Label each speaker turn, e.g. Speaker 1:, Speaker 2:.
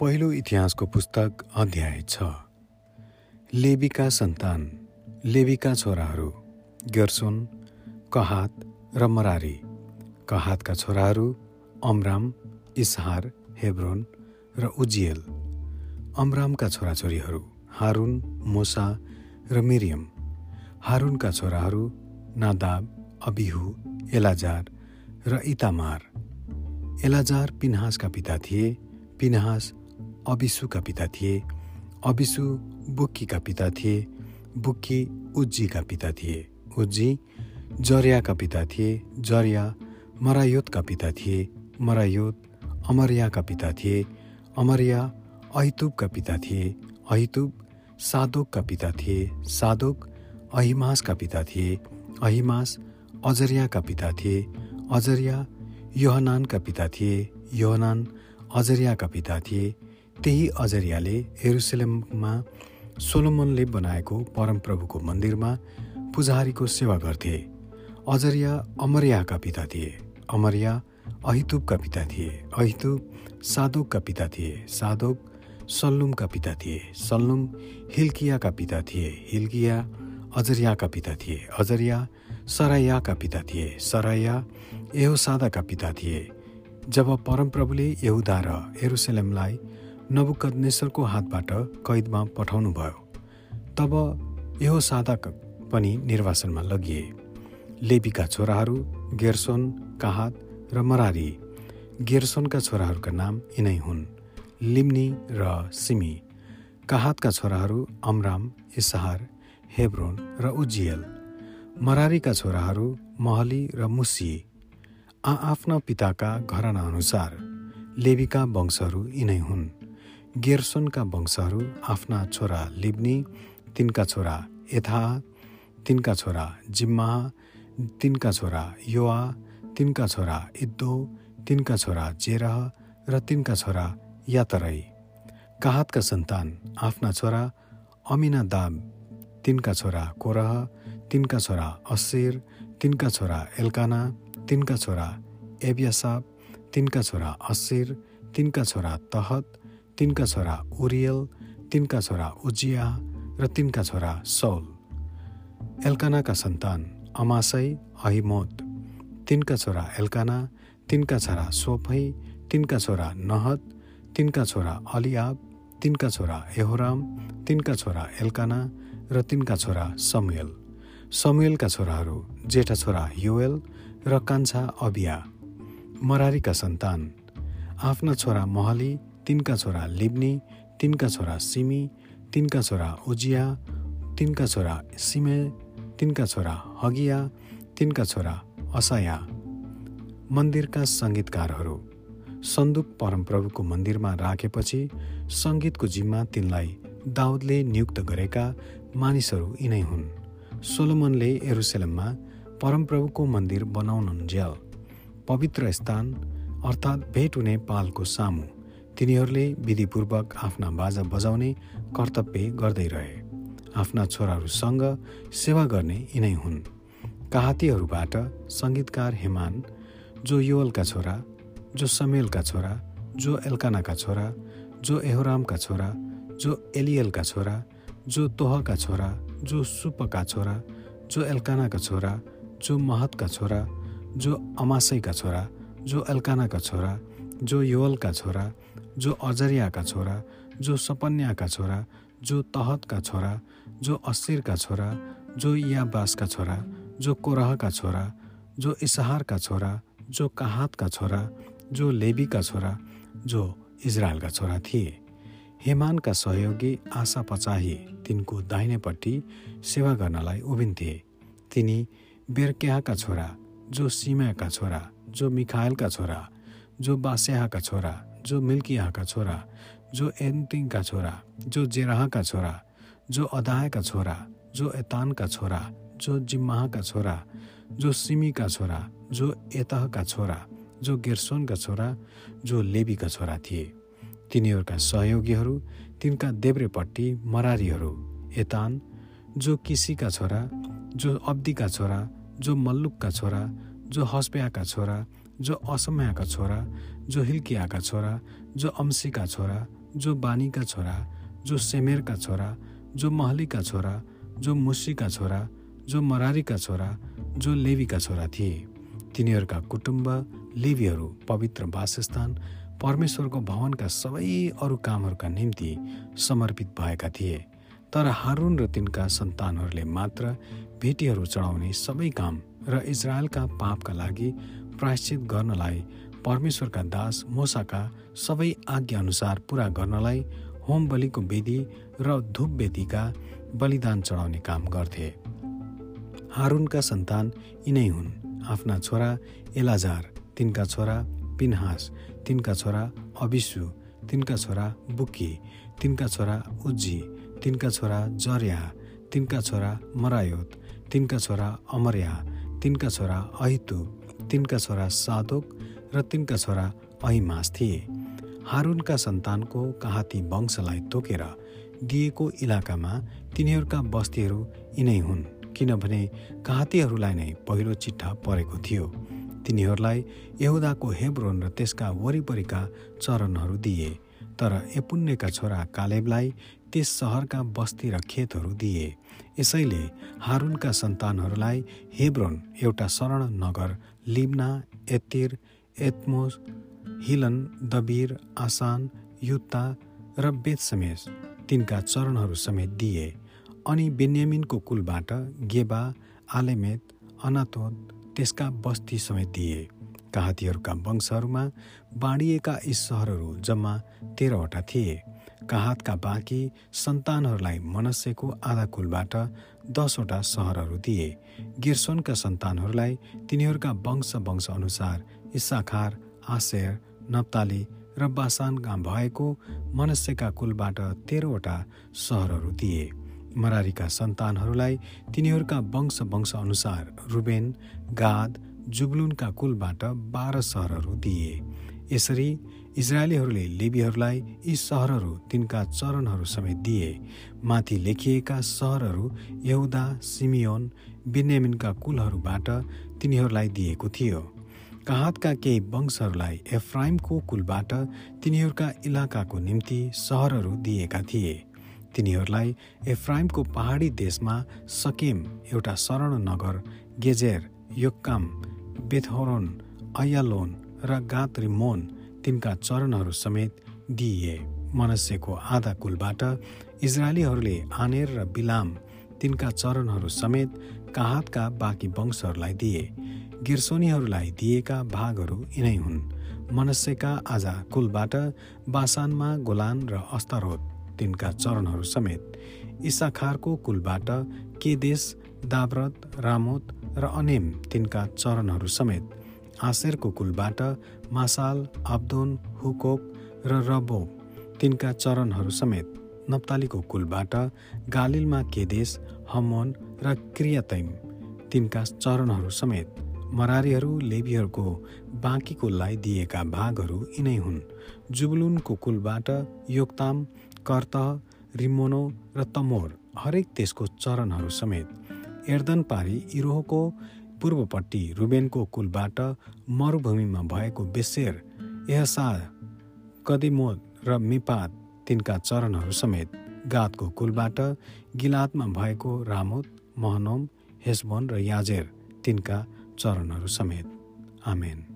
Speaker 1: पहिलो इतिहासको पुस्तक अध्याय छ। लेबीका सन्तान लेबीका छोराहरू गर्सोन कहात र मरारी। कहातका छोराहरू अमराम इसहार हेब्रोन र उजियल अमरामका छोराछोरीहरू हारुन मोसा र मिरियम। हारुनका छोराहरू नादाब अबिहु एलाजार र इतामार। एलाजार पिन्हासका पिता थिए। पिनहास अबिसुका पिता थिए अबिसु बुक्कीका पिता थिए बुक्की उज्जीका पिता थिए उज्जी जरियाका पिता थिए जरिया मरायोतका पिता थिए मरायोत अमरियाका पिता थिए अमरिया अहितुबका पिता थिए अहितुब सादोकका पिता थिए सादोक अहिमासका पिता थिए अहिमास अजरियाका पिता थिए अजरिया योहनानका पिता थिए योहनान अजरियाका पिता थिए त्यही अजरियाले हेरुसलेममा सोलोमनले बनाएको परमप्रभुको मन्दिरमा पुजारीको सेवा गर्थे। अजरिया अमरियाका पिता थिए। अमरिया अहितुबका पिता थिए। अहितुब सादोकका पिता थिए। सादोक सल्लुमका पिता थिए। सल्लुम हिल्कियाका पिता थिए। हिल्किया अजरियाका पिता थिए। अजरिया सरायाका पिता थिए। सराया एहोसादाका पिता थिए। जब परमप्रभुले यहुदा र एरुसलेमलाई नबुकदनेश्वरको हातबाट कैदमा पठाउनु भयो तब यो साधक पनि निर्वासनमा लगिए। लेबीका छोराहरू गेर्सोन काहात र मरारी। गेर्सोनका छोराहरूका नाम यिनै हुन् लिम्नी र सिमी। काहातका छोराहरू अमराम इसहार हेब्रोन र उज्जियल मरारीका छोराहरू महली र मुसी। आआफ्ना पिताका घराना अनुसार लेबीका वंशहरू यिनै हुन्। गेर्सोनका वंशहरू आफ्ना छोरा लिब्नी तिनका छोरा एथा तिनका छोरा जिम्मा तिनका छोरा योआ तिनका छोरा इद्दो तिनका छोरा जेरह र तिनका छोरा यातरै काहातका सन्तान आफ्ना छोरा अमिना दाब तिनका छोरा कोरह तिनका छोरा असिर तिनका छोरा एल्काना तिनका छोरा एबियासाब तिनका छोरा असिर तिनका छोरा तहत तिनका छोरा उरियल तिनका छोरा उजिया र तिनका छोरा सौल एल्कानाका सन्तान अमासै अहिमोत तिनका छोरा एल्काना तिनका छोरा सोफै तिनका छोरा नहत तिनका छोरा अलियाब तिनका छोरा एहोराम तिनका छोरा एल्काना र तिनका छोरा समुएल समुएलका छोराहरू जेठा छोरा युएल र कान्छा अबिया मरारीका सन्तान आफ्ना छोरा महली तिनका छोरा लिब्नी तिनका छोरा सिमी तिनका छोरा उजिया तिनका छोरा सिमे तिनका छोरा हगिया तिनका छोरा असाया। मन्दिरका सङ्गीतकारहरू सन्दुक परमप्रभुको मन्दिरमा राखेपछि सङ्गीतको जिम्मा तिनलाई दाउदले नियुक्त गरेका मानिसहरू यिनै हुन्। सोलोमनले एरुसलेममा परमप्रभुको मन्दिर बनाउनुहुन्जेल पवित्र स्थान अर्थात् भेट हुने पालको सामु तिनीहरूले विधिपूर्वक आफ्ना बाजा बजाउने कर्तव्य गर्दै रहे आफ्ना छोराहरूसँग सेवा गर्ने यिनै हुन् काहातीहरूबाट सङ्गीतकार हेमान जो योवलका छोरा जो समेलका छोरा जो एल्कानाका छोरा जो एहोरामका छोरा जो एलियलका छोरा जो तोहका छोरा जो सुपका छोरा जो एल्कानाका छोरा जो महतका छोरा जो अमासैका छोरा जो एल्कानाका छोरा जो योवलका छोरा जो अजरियाका छोरा जो सपन्याका छोरा जो तहतका छोरा जो असिरका छोरा जो याबासका छोरा जो कोरहका छोरा जो इसहारका छोरा जो काहातका छोरा जो लेबीका छोरा जो इजरायलका छोरा थिए हेमानका सहयोगी आशा पचाही तिनको दाहिनेपट्टि सेवा गर्नलाई उभिन्थे तिनी बेर्क्याहका छोरा जो सिमाका छोरा जो मिखायलका छोरा जो बास्याहका छोरा जो मिल्कियाहका छोरा जो एन्तिङका छोरा जो जेराहका छोरा जो अदायका छोरा जो एतानका छोरा जो जिम्माहका छोरा जो सिमीका छोरा जो एतहका छोरा जो गेर्सोनका छोरा जो लेबीका छोरा थिए तिनीहरूका सहयोगीहरू तिनका देब्रेपट्टि मरारीहरू एतान जो किसीका छोरा जो अब्दीका छोरा जो मल्लुकका छोरा जो हस्प्याका छोरा जो असमयाका छोरा जो हिल्कियाका छोरा जो अम्सीका छोरा जो बानीका छोरा जो सेमेरका छोरा जो महलीका छोरा जो मुसीका छोरा जो मरारीका छोरा जो लेवीका छोरा थिए। तिनीहरूका कुटुम्ब लेवीहरू पवित्र वासस्थान परमेश्वरको भवनका सबै अरू कामहरूका निम्ति समर्पित भएका थिए। तर हारुन र तिनका सन्तानहरूले मात्र भेटीहरू चढाउने सबै काम र इजरायलका पापका लागि प्रायश्चित गर्नलाई परमेश्वरका दास मोसाका सबै आज्ञाअनुसार पुरा गर्नलाई होम बलिको वेदी र धुप वेदीका बलिदान चढाउने काम गर्थे। हारुनका सन्तान यिनै हुन्। आफ्ना छोरा एलाजार तिनका छोरा पिनहास तिनका छोरा अबिसु तिनका छोरा बुकी तिनका छोरा उज्जी तिनका छोरा जर्या तिनका छोरा मरायोत तिनका छोरा अमर्या तिनका छोरा अहितु तिनका छोरा सादोक र तिनका छोरा अहिमास थिए। हारुनका सन्तानको कहाती वंशलाई तोकेर दिएको इलाकामा तिनीहरूका बस्तीहरू यिनै हुन् किनभने कहातीहरूलाई नै पहिलो चिट्ठा परेको थियो। तिनीहरूलाई यहुदाको हेब्रोन र त्यसका वरिपरिका चरणहरू दिए तर एपुण्यका छोरा कालेबलाई त्यस सहरका बस्ती र खेतहरू दिए। यसैले हारुनका सन्तानहरूलाई हेब्रोन एउटा शरण नगर लिब्ना एतिर एत्मोस हिलन दबिर आसान युत्ता र बेतसमेस तिनका चरणहरू समेत दिए। अनि बेन्यामिनको कुलबाट गेबा आलेमेत अनातोत त्यसका बस्ती समेत दिए। काहातीहरूका वंशहरूमा बाँडिएका यी सहरहरू जम्मा तेह्रवटा थिए। काहातका बाँकी सन्तानहरूलाई मनस्यको आधा कुलबाट दसवटा सहरहरू दिए। गिर्सोनका सन्तानहरूलाई तिनीहरूका वंश वंश अनुसार इसाखार आशेर नप्ताली र बासानका भएको मनस्यका कुलबाट तेह्रवटा सहरहरू दिए। मरारीका सन्तानहरूलाई तिनीहरूका वंश वंश अनुसार रुबेन गाद जुबलुनका कुलबाट बाह्र सहरहरू दिए। यसरी इजरायलीहरूले लेबीहरूलाई यी सहरहरू तिनका चरणहरू समेत दिए। माथि लेखिएका सहरहरू यहुदा सिमियोन बिन्यामिनका कुलहरूबाट तिनीहरूलाई दिएको थियो। काहातका केही वंशहरूलाई एफ्राइमको कुलबाट तिनीहरूका इलाकाको निम्ति सहरहरू दिएका थिए। तिनीहरूलाई एफ्राइमको पहाडी देशमा सकेम एउटा शरण नगर गेजेर योक्काम बेथहोरोन अयालोन र गात रिमोन तिनका चरणहरू समेत दिइए। मनस्यको आधा कुलबाट इजरायलीहरूले आनेर र बिलाम तिनका चरणहरू समेत काहातका बाँकी वंशहरूलाई दिए। गिर्सोनीहरूलाई दिएका भागहरू यिनै हुन्। मनस्यका आजा कुलबाट बासानमा गोलान र अस्तारोत तिनका चरणहरू समेत इसाखारको कुलबाट केदेश दाब्रत रामोत र अनेम तिनका चरणहरू समेत आशेरको कुलबाट मासाल आब्दोन हुकोक र रबो तिनका चरणहरू समेत नप्तालीको कुलबाट गालिलमा केदेश हमोन र क्रियातैम तिनका चरणहरू समेत मरारीहरू लेबीहरूको बाँकी कुललाई दिएका भागहरू यिनै हुन्। जुबलुनको कुलबाट योक्ताम कर्त रिमोनो र तमोर हरेक त्यसको चरणहरू समेत एर्दन पारी इरोहको पूर्वपट्टि रुबेनको कुलबाट मरुभूमिमा भएको बेसेर एहसा कदिमोद र मिपात तिनका चरणहरू समेत गातको कुलबाट गिलातमा भएको रामोत महनोम हेसबोन र याजेर तिनका चरणहरू समेत। आमेन।